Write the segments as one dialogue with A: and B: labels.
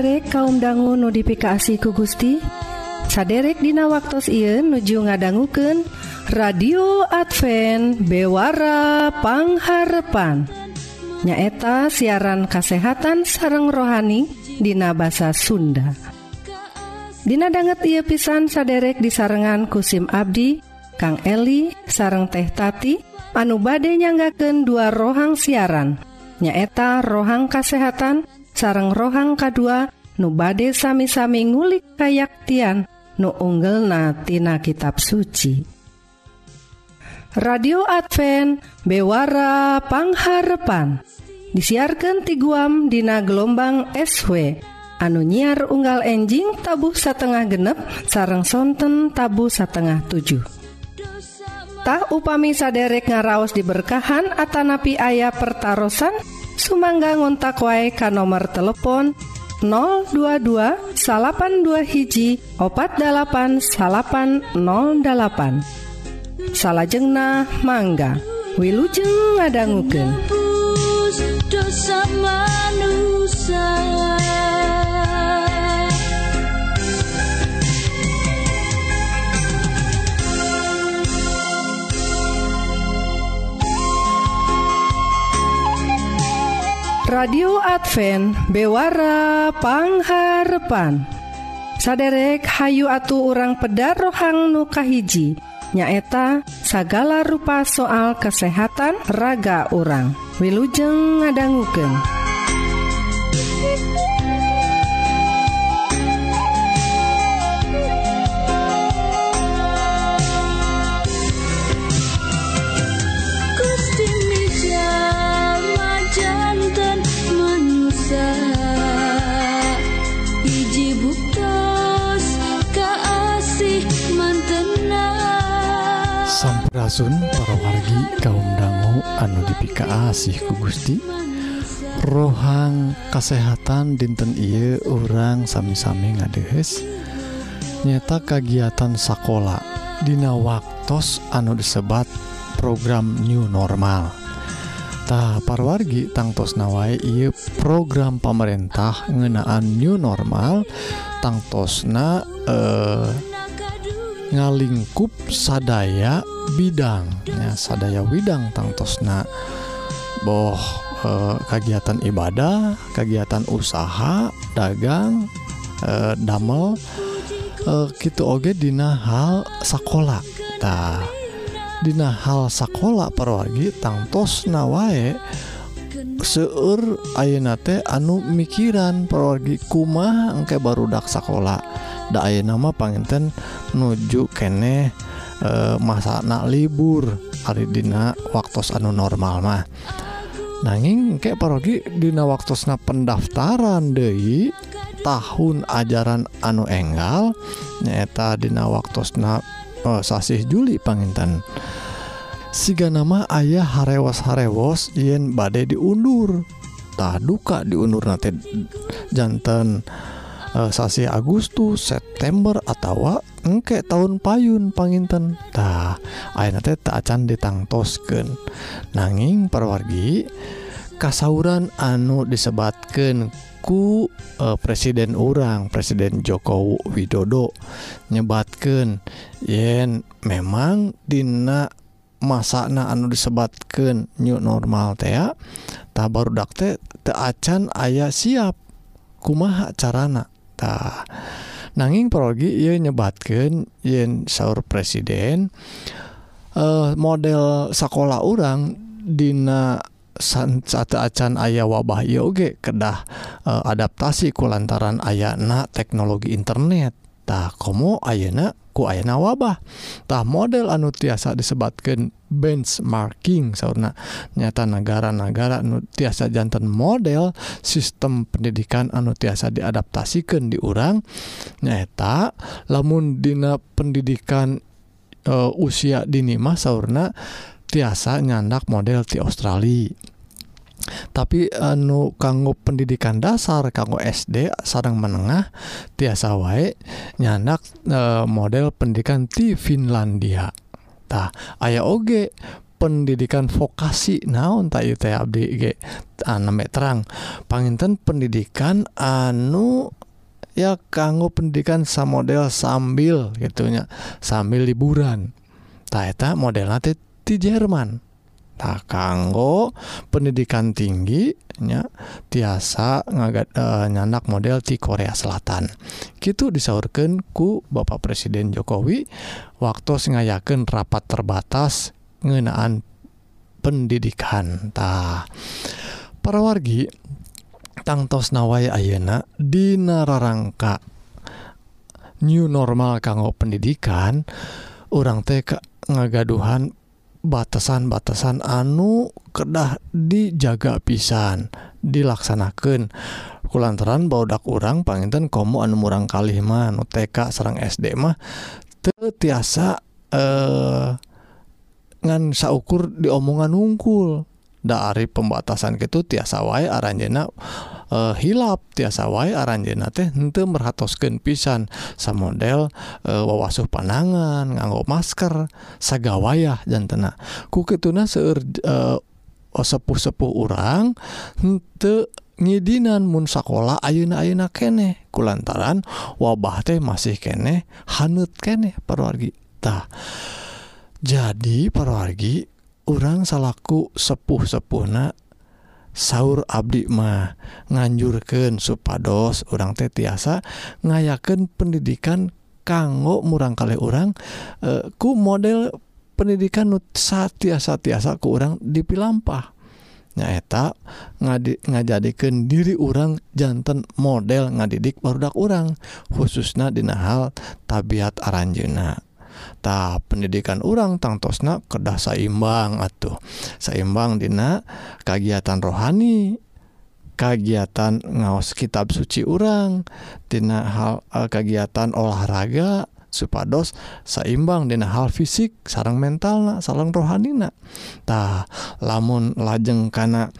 A: saderek kaum dangu notifikasi ku Gusti. Saderek Dina waktu Ieu nuju ngadangguken radio Advance bewarapangharpan nyaeta siaran kasehatan sareng rohani Dina bahasa Sunda. Dina banget ia pisan saderek di sarengan kusim Abdi Kang Eli sareng teh Tati anu bade nyanggaken dua rohang siaran. Nyaeta rohang kasehatan dan sareng rohang kedua nu bade sami-sami ngulik kayaktian nu unggel natina kitab suci. Radio Advent bewara pangharepan. Disiarkan ti guam dina gelombang SW anu nyiar unggal enjing tabuh satengah genep sarang sonten tabu satengah 7 Tah upami saderek ngaraos diberkahan Atanapi ayah pertaran Sumangga ngontak wae ka nomor telepon 022 salapan dua hiji opat dalapan salapan 08 salahjengnah mangga Wilujeng ngadangguken dosa manusia. radio Advent bewarapangharpan saderek Hayu atuh urang pedar rohang nukahiji nyaeta sagala rupa soal kesehatan raga orang Wilujeng ngadangguken.
B: Asun para wargi kaum dangu anu dipikaasih ku Gusti. Rohang kesehatan dinten Iye orang sami-sami ngadehes. Nyata kegiatan sekolah Dina waktos anu disebat program new normal. Ta parwargi tangtos nawai Iye program pemerintah ngenaan new normal tangtosna eh ngalingkup sadaya bidangnya sadaya widang tangtosna boh eh, kegiatan ibadah kegiatan usaha dagang eh, damel eh, gitu oge dina hal sekolah tah dina hal sekolah perwargi tangtosna wae seur ayeuna teh anu mikiran perwargi kumaha engke barudak sekolah Dae nama Pangenten nuju kene e, masana libur. Aridina waktus anu normal mah. Nanging kek parogi Dina waktusnya pendaftaran Dehi tahun ajaran anu enggal nyata Dina waktusna oh, eh, sasih Juli Pangenten. Siga nama ayah harewas harewos yen badai diundur. Tak duka diundur nanti jantan uh, sasi Agustus September atau engke tahun payun pangintentah akhirnya teh tak acan ditangtosken nanging perwargi kasauran anu disebatkan ku uh, presiden orang Presiden Joko Widodo nyebatkan yen memang Dina masana anu disebatkan new normal tea tak baru dakte teacan ayah siap. Kumaha carana? harta nanging progi ia nyebatkan yen sauur presiden eh, model sekolah orang Dina saat acan ayah wabah yoge kedah eh, adaptasi kulantaran ayana teknologi internet. Tak kamu ayena ku ayana wabahtah model anu tiasa disebatkan benchmarking sauna nyata negara-negara anu tiasa jantan model sistem pendidikan anu tiasa diadaptasikan di urang. Nyata lamun dina pendidikan uh, usia dinimah sauna tiasa nyandak model di Australia. Tapi anu kanggo pendidikan dasar kanggo SD sarang menengah tiasa wae nyanak e, model pendidikan di Finlandia. Tah aya oge pendidikan vokasi naon tay Abdi? Terang. Panginten pendidikan anu ya kanggo pendidikan sama model sambil gitunya sambil liburan. Tak model di Jerman tak kanggo pendidikan tingginya tiasa ngagat uh, nyanak model di Korea Selatan. Gitu disaurkanku Bapak Presiden Jokowi waktu sengayaken rapat terbatas ngenaan pendidikantah para wargi tangtos nawai Ayeuna Dinararangka new normal kanggo pendidikan orang TK ngagaduhan batasan-batasan anu kedah dijaga pisan dilaksanakan kulantaran baudak urang Panginten komo anu murang Kaliman TK Serang SD mah tetiasa eh ngan saukur diomongan ungkul. Dari pembatasan gitu tiasa wae aranjena uh, hilap tiasa wae aranjena teh henteu merhatoskeun pisan. Samodel uh, eh, wawasuh panangan nganggo masker sagawayah jantena ku kituna seueur uh, sepuh-sepuh urang henteu ngidinan mun sakola ayeuna-ayeuna kene. Kulantaran wabah teh masih kene hanut kene parwargi tah jadi parwargi orang salaku sepuh-sepuhna sahur Abdi mah nganjurken supados orang teh tiasa ngayaken pendidikan kanggo murangkali orang e, ku model pendidikan satiasa-tiasa ke orang dipilampah. Nyaeta ngadi ngajadikan diri orang jantan model ngadidik barudak orang khususnya dina hal tabiat aranjena tah pendidikan urang tangtosna kedah saimbang atuh. Saimbang dina kagiatan rohani kegiatan ngaos kitab suci urang Tina hal eh, uh, kegiatan olahraga supados seimbang Dina hal fisik sarang mental sarang rohanina. Tah lamun lajeng karena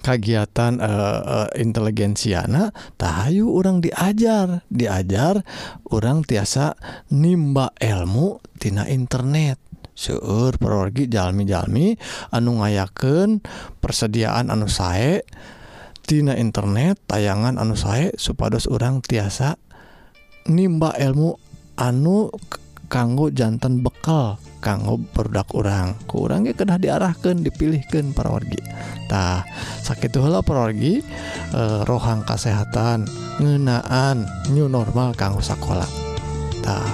B: kagiatan uh, eh, uh, eh, inteligensiana tahayu orang diajar. Diajar orang tiasa nimba ilmu tina internet. Seueur perorgi jalmi-jalmi anu ngayaken persediaan anu sae tina internet tayangan anu sae supados orang tiasa nimba ilmu anu ke kanggo jantan bekal kanggo produk orang kurangnya ke kena diarahkan dipilihkan parawargitah sakit itulah perorgi e, eh, rohang kesehatan ngenaan new normal kanggo sekolahkolahtah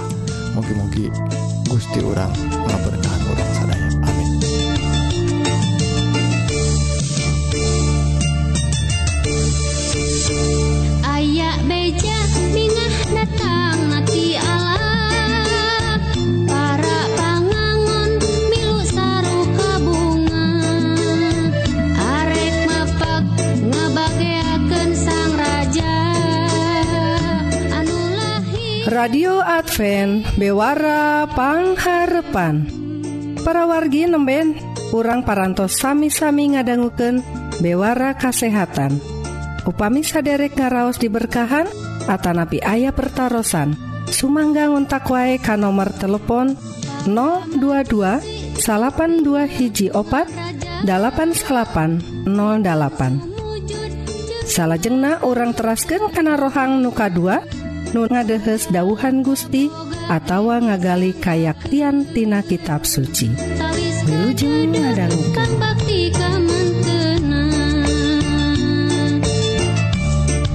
B: mugi-mugi Gusti orang
C: ngaberkahan.
A: radio Advent bewarapangharepan parawargi nemben kurang parantos sami-sami ngadangguken bewara kasehatan. Upami saderek ngaraos diberkahan Atanapi ayah pertaran Sumangga ngontak wae ka nomor telepon 022 82 hiji opat 8808 salahjengna orang terasken kana rohang nuka 2 nu ngadehes dauhan Gusti atawa ngagali kayaktiantina kitab suci. Wilujeng
C: ngadangukan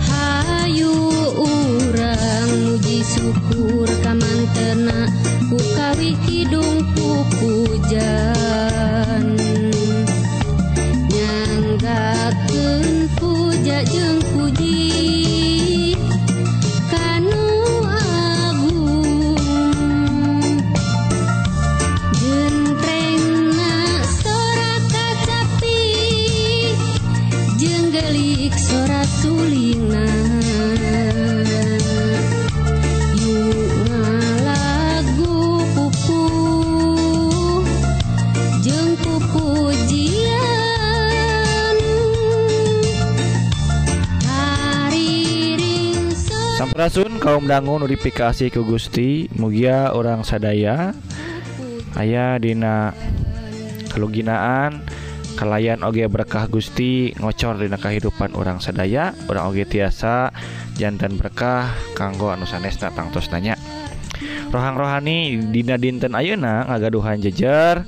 C: Hayu urang muji syukur kamantena ku kawih kidung sora
D: Sampurasun kaum dangu notifikasi ke Gusti. Mugia orang sadaya. Ayah Dina keluginaan kalayan oge berkah Gusti ngocor dina kehidupan orang sadaya. Orang oge tiasa jantan berkah kanggo anu sanesna tangtos nanya rohang rohani dina dinten ayeuna ngagaduhan jejer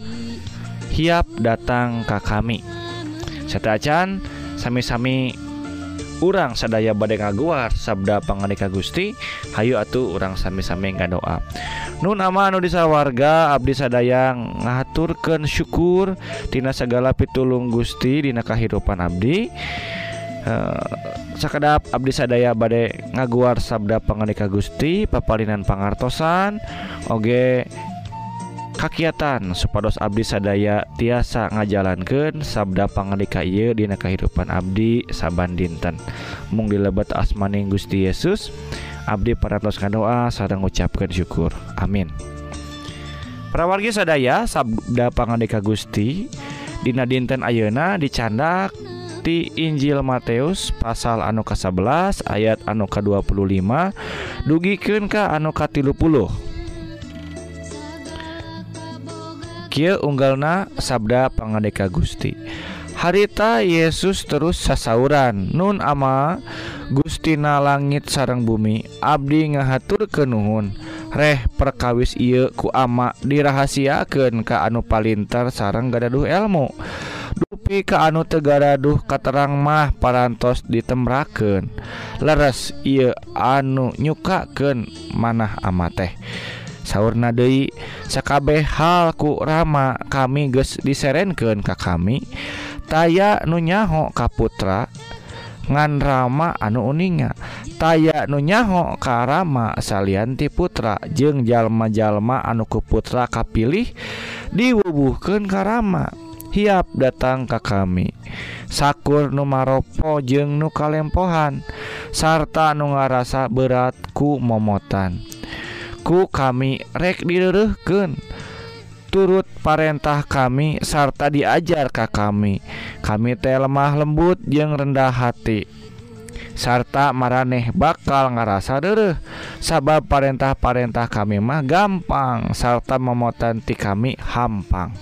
D: hiap datang ke kami. Setacan sami-sami urang sadaya badai ngaguar Sabda panganika Gusti Hayu atuh urang sami-sami doa Nun ama nu disawarga Abdi Sadayang ngaturken syukur Tina segala pitulung Gusti Dina kehidupan Abdi. Eh, uh, sakadap Abdi Sadaya badai ngaguar Sabda panganika Gusti papalinan pangartosan Oge kakiatan. Supados Abdi sadaya tiasa ngajalankan sabda pangalika ieu dina kehidupan Abdi saban dinten mung dilebet asmaning Gusti Yesus Abdi parantos doa sareng ngucapkeun syukur. Amin. Prawargi sadaya sabda pangalika Gusti dina dinten ayeuna dicandak ti Injil Matius pasal anu ka 11 ayat anu ka 25 dugikeun ka anu ka 30 Ky unggalna sabda pangadeka Gusti. Harita Yesus terus sasauran Nun ama Gustina langit sarang bumi Abdi ngahatur ke Nuhun. Reh perkawis Ieu ku ama dirahasiaken ke anu Palintar sarang gadaduh elmu. Dupi ke anu Tegaraduh katerang mah parantos ditemraken leres ia anu nyukaken manah ama teh. sauna deui sakabeh halku Rama kami geus diserenken ka kami taya nunyaho Kaputra ngan Rama anu uninga taya nunyaho Karama salianti putra jeung jalma-jalma anuku putra kapilih diwubuhkan Karama hiap datang ke kami. Sakur numaropo jeung nu kalempohan sarta nu ngarasa beratku momotan. Ku kami rek direureukkeun turut parentah kami sarta diajar ka kami. Kami teh lemah lembut jeung rendah hati. Sarta maraneh bakal ngarasa deureuh. Sabab parentah-parentah kami mah gampang sarta memotan ti kami hampang.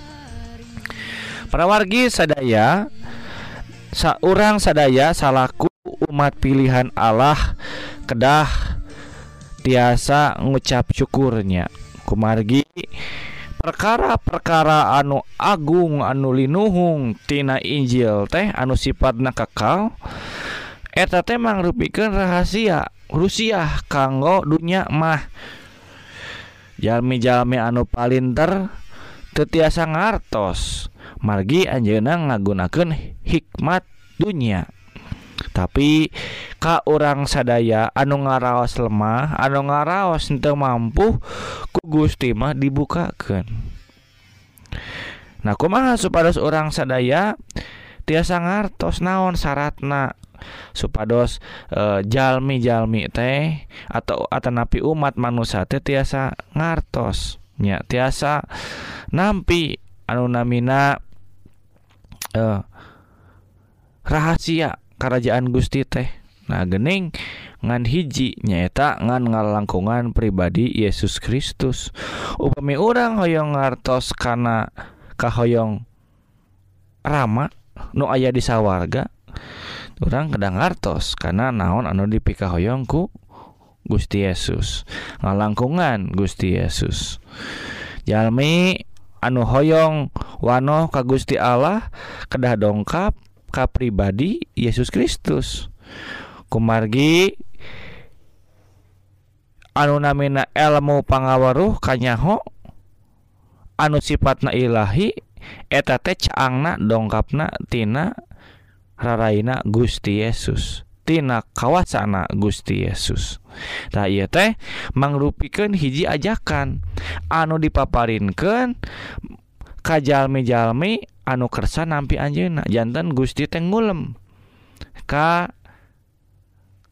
D: Prawargi sadaya saurang sadaya salaku umat pilihan Allah kedah tiasa ngucap syukurnya. Kumargi perkara-perkara anu Agung anu Linuhungtina Injil teh anu sifat na kakal eta temang rubikan rahasia Rusia kanggo dunya mah. Jami-jami anu palinter tetiasa ngartos. Margi Anjena ngagunaken hikmat dunia tapi Ka orang sadaya anu ngaraos lemah anu ngaraos ente mampu ku Gusti mah dibukakan Nah kumaha supados orang sadaya? Tiasa ngartos naon syaratna supados e, jalmi-jalmi teh atau atanapi umat manusia teh tiasa ngartos. Nya tiasa nampi anu namina e, rahasia. kerajaan Gusti teh. Nah gening ngan hiji nyaeta ngan ngalangkungan pribadi Yesus Kristus. Upami orang hoyong ngartos karena kahoyong rama nu aya di sawarga orang kedang ngartos karena naon anu dipikahoyongku Gusti Yesus. Ngalangkungan Gusti Yesus. Jalmi anu hoyong wano ka Gusti Allah kedah dongkap ka pribadi Yesus Kristus. Kumargi anu namina elmu pangawaruh kanyaho anu sifatna Ilahi eta teh caangna dongkapna tina raraina Gusti Yesus tina kawasana Gusti Yesus. Nah iya teh mangrupikeun hiji ajakan anu dipaparinkeun kajalmi-jalmi anu kersa nampi Anjena jantan Gusti tenggulem Ka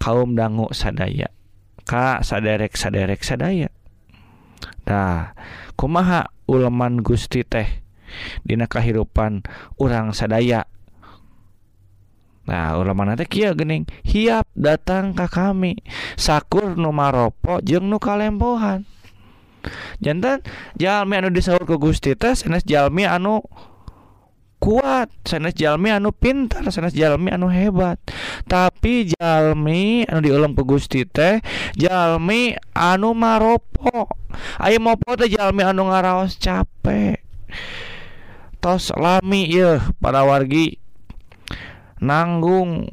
D: kaum dangu sadaya Ka saderek saderek sadaya. Nah kumaha uleman Gusti teh Dina kehidupan orang sadaya? Nah ulama nanti kia gening hiap datang ke kami. Sakur numaropo jeng nu kalempohan. Jantan jalmi anu disaur ke Gusti tes enes jalmi anu kuat. Sanes Jami anu pintar sanes Jami anu hebat. Tapi Jami anu diulang ke Gusti teh Jami anu maropo. Ayo mau teh Jami anu ngaraos capek. Tos lami ya para wargi. Nanggung.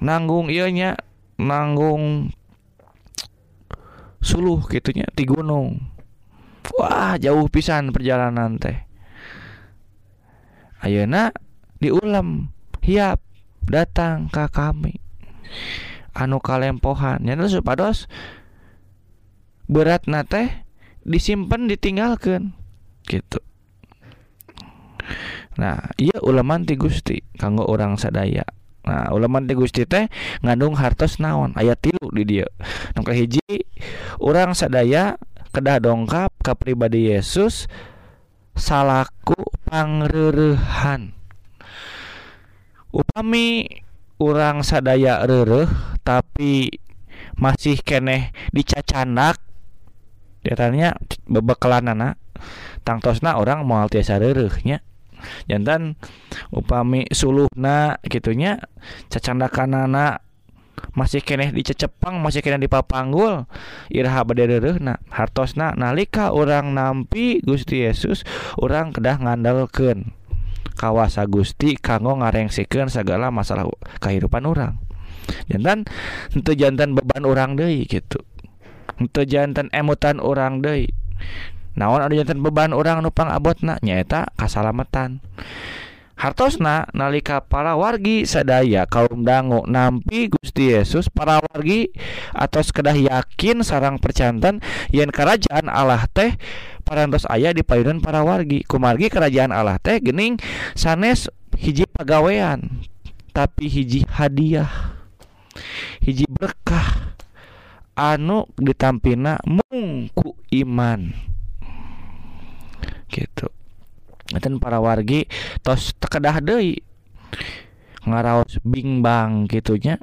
D: Nanggung ianya nanggung suluh gitunya di gunung. Wah jauh pisan perjalanan teh Ayeuna diulam hiap datang ke kami. Anu kalempohan. Nyata supados berat nate disimpan ditinggalkan gitu. Nah iya ulaman ti Gusti kanggo orang sadaya. Nah ulaman ti Gusti teh ngandung hartos naon? Ayat tilu di dia nongka hiji orang sadaya kedah dongkap ke pribadi Yesus salaku pangrerehan. Upami orang sadaya rereh tapi masih keneh dicacandak datanya bebekalan anak tangtosna orang mau tiasa rerehnya jantan upami suluhna gitunya cacandakan anak masih keneh dicecepang masih kena dipapanggul Irha nah hartosna nalika orang nampi Gusti Yesus orang kedah ngandalken kawasa Gusti kanggo ngarengsikeun segala masalah kehidupan orang jantan untuk jantan beban orang deui gitu untuk jantan emutan orang deui. Naon ada jantan beban orang nupang abot na nyaeta kasalamatan. Hartosna nalika para wargi sadaya kaum dangu nampi Gusti Yesus para wargi atau kedah yakin sarang percantan yen kerajaan Allah teh parantos ayah di payunan para wargi kumargi kerajaan Allah teh gening sanes hiji pagawean tapi hiji hadiah hiji berkah anu ditampina mungku iman. Gitu dan para wargi tos tekedah deui. Ngaraos bingbang gitunya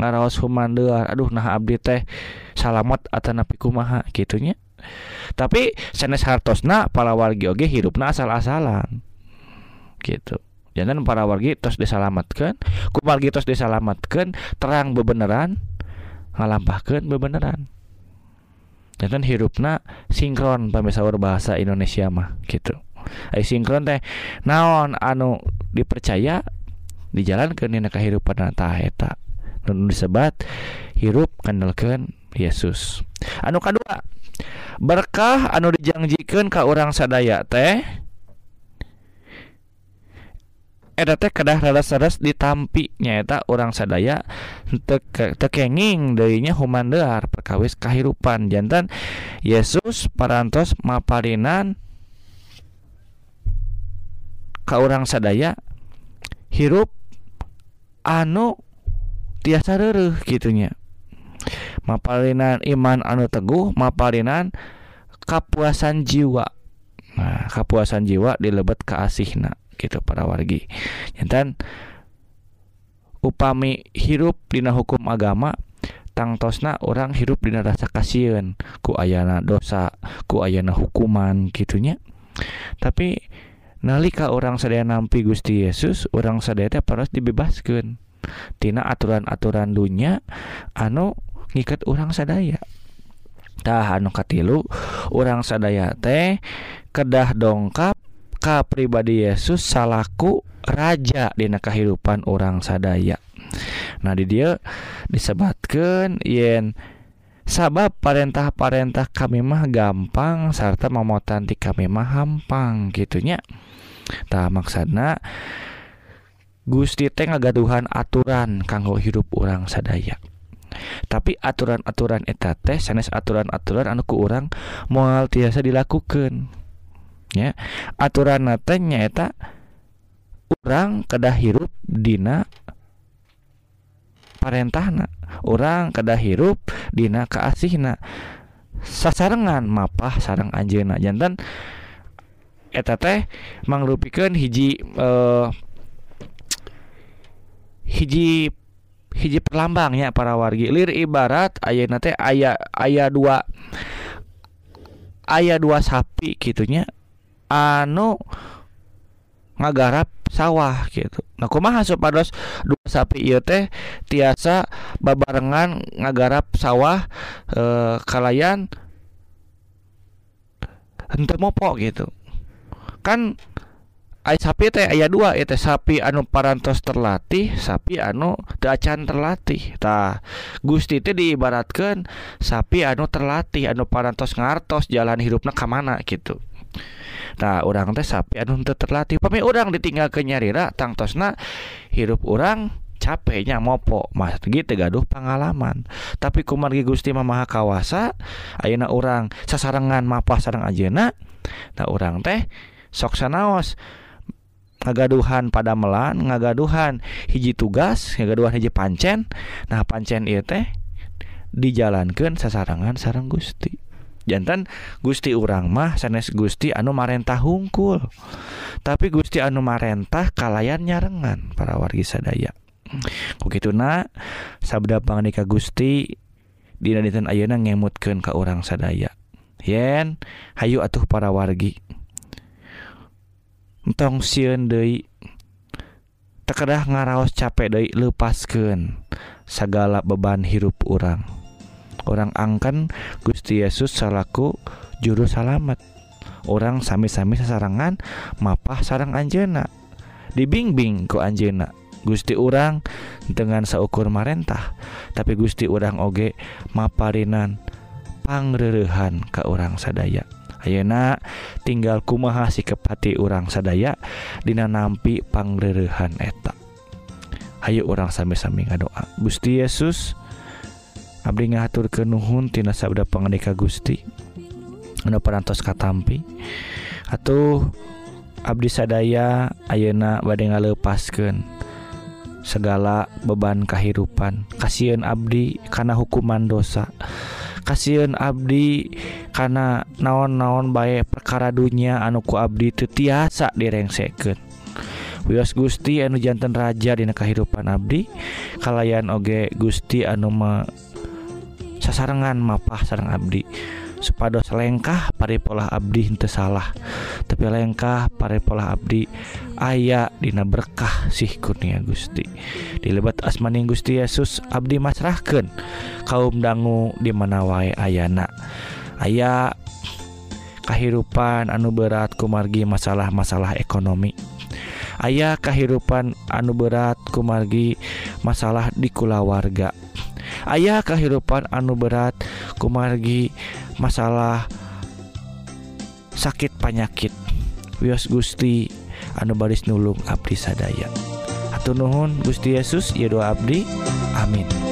D: ngaraos humandear. Aduh nah abdi teh salamet atanapi kumaha gitunya tapi sanes hartosna para wargi oge hidupna asal-asalan. Gitu. Jangan para wargi tos disalamatkan ku wargi tos disalamatkan terang bebeneran ngalampahkeun bebeneran. Jangan hidupna sinkron pamisaur bahasa Indonesia mah gitu sinkron teh. Naon? Anu dipercaya dijalankan dina kehidupan tah eta. Nu disebat hirup kandalkeun Yesus. Anu kadua berkah anu dijanjikeun ka orang sadaya teh eta teh kedah radas-radas ditampi nyaeta orang sadaya teu tekenging deuinya humandear perkawis kahirupan. Jantan Yesus parantos maparinan ka orang sadaya hirup anu tiasa rereh gitunya mapalinan iman anu teguh mapalinan kapuasan jiwa. Nah kapuasan jiwa dilebet ke asihna gitu para wargi. Jantan upami hirup dina hukum agama tangtosna orang hirup dina rasa kasihan ku ayana dosa ku ayana hukuman gitunya tapi nalika orang sadaya nampi Gusti Yesus orang sadaya harus dibebaskan tina aturan-aturan dunya anu ngikat orang sadayatah anu katilu orang sadaya teh kedah dongkap ka pribadi Yesus salahku raja dina kehidupan orang sadaya. Nah di dia disebatkan yen sabab parentah-parentah kami mah gampang serta memotanti kami mah hampang gitunya tak maksana Gusti teh ngagaduhan aturan kanggo hidup orang sadaya. Tapi aturan-aturan eta teh sanes aturan-aturan anuku orang moal tiasa dilakukan ya aturan teh nyaeta orang kedah hirup dina parentahna. Orang kedah hirup dina kaasihna. Sasarengan mapah sarang anjeuna jantan eta teh mangrupikeun hiji eh, hiji hiji perlambangnya para wargi. Lir ibarat ayeuna teh aya aya dua aya dua sapi gitunya anu ngagarap sawah gitu Nah kumaha supados dua sapi ieu teh tiasa babarengan ngagarap sawah eh, kalayan henteu mopo gitu. Kan Ay sapi teh aya dua itu sapi anu parantos terlatih sapi anu teu acan terlatih. Tah Gusti teh diibaratkeun sapi anu terlatih anu parantos ngartos jalan hidupna ka mana gitu Nah orang teh sapi anu teu terlatih. Pami orang ditinggal ke nyarira tangtosna hirup orang capeknya mopok mas gitu gaduh pengalaman tapi kumargi Gusti Mamaha kawasa Ayeuna orang sasarengan mapah sareng ajena nah orang teh sok sanaos. Ngagaduhan pada melan ngagaduhan hiji tugas ngagaduhan hiji pancen. Nah pancen ieu teh dijalankan sasarangan sarang Gusti. jantan Gusti urang mah sanes Gusti anu marentah hungkul. Tapi Gusti anu marentah kalayan nyarengan para wargi sadaya. Begitu na sabda pangnika Gusti Dinaditan Ayeuna ngemutkeun ka urang sadaya. Yen hayu atuh para wargi. Tong sieun deui tekedah ngaraos capek deui lepaskeun segala beban hirup urang. orang angkan Gusti Yesus salaku juru salamet orang sami-sami sasarangan mapah sarang Anjena dibimbing ku Anjena Gusti urang dengan seukur marentah tapi Gusti urang oge maparinan pangrerehan ke orang sadaya. Ayeuna tinggal kumaha sikepati urang sadaya dina nampi pangrerehan eta. Hayu orang sami-sami ngadoa. Gusti Yesus Abdi ngatur ke Nuhun tina sabda pengendika Gusti. Anu parantos katampi. Atau Abdi sadaya ayeuna bade ngalepaskeun segala beban kehidupan kasihan Abdi karena hukuman dosa. Kasihan Abdi karena naon-naon baik perkara dunia anuku Abdi tetiasa direngseken Wios Gusti anu jantan raja dina kehidupan Abdi kalayan oge Gusti anu sasarengan mapah sarang abdi. Supados lengkah paripola abdi henteu salah. Tapi lengkah paripola abdi aya dina berkah sih kurnia Gusti. Dilebat asmaning Gusti Yesus abdi masrahkeun kaum dangu di mana wae ayana. Aya kahirupan anu berat kumargi masalah-masalah ekonomi. Aya kahirupan anu berat kumargi masalah di kulawarga. ayah kehidupan anu berat kumargi masalah sakit panyakit. Wios Gusti anu baris nulung Abdi sadaya. Atau Nuhun Gusti Yesus ya doa Abdi. Amin.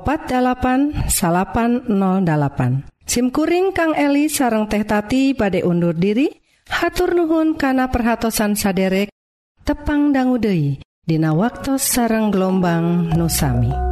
A: 48808 SIMkuring Kang Eli sareng tehtati pada undur diri hatur nuhun kana perhatsan saderek tepang danggudehi Dina waktu sareng gelombang nusami.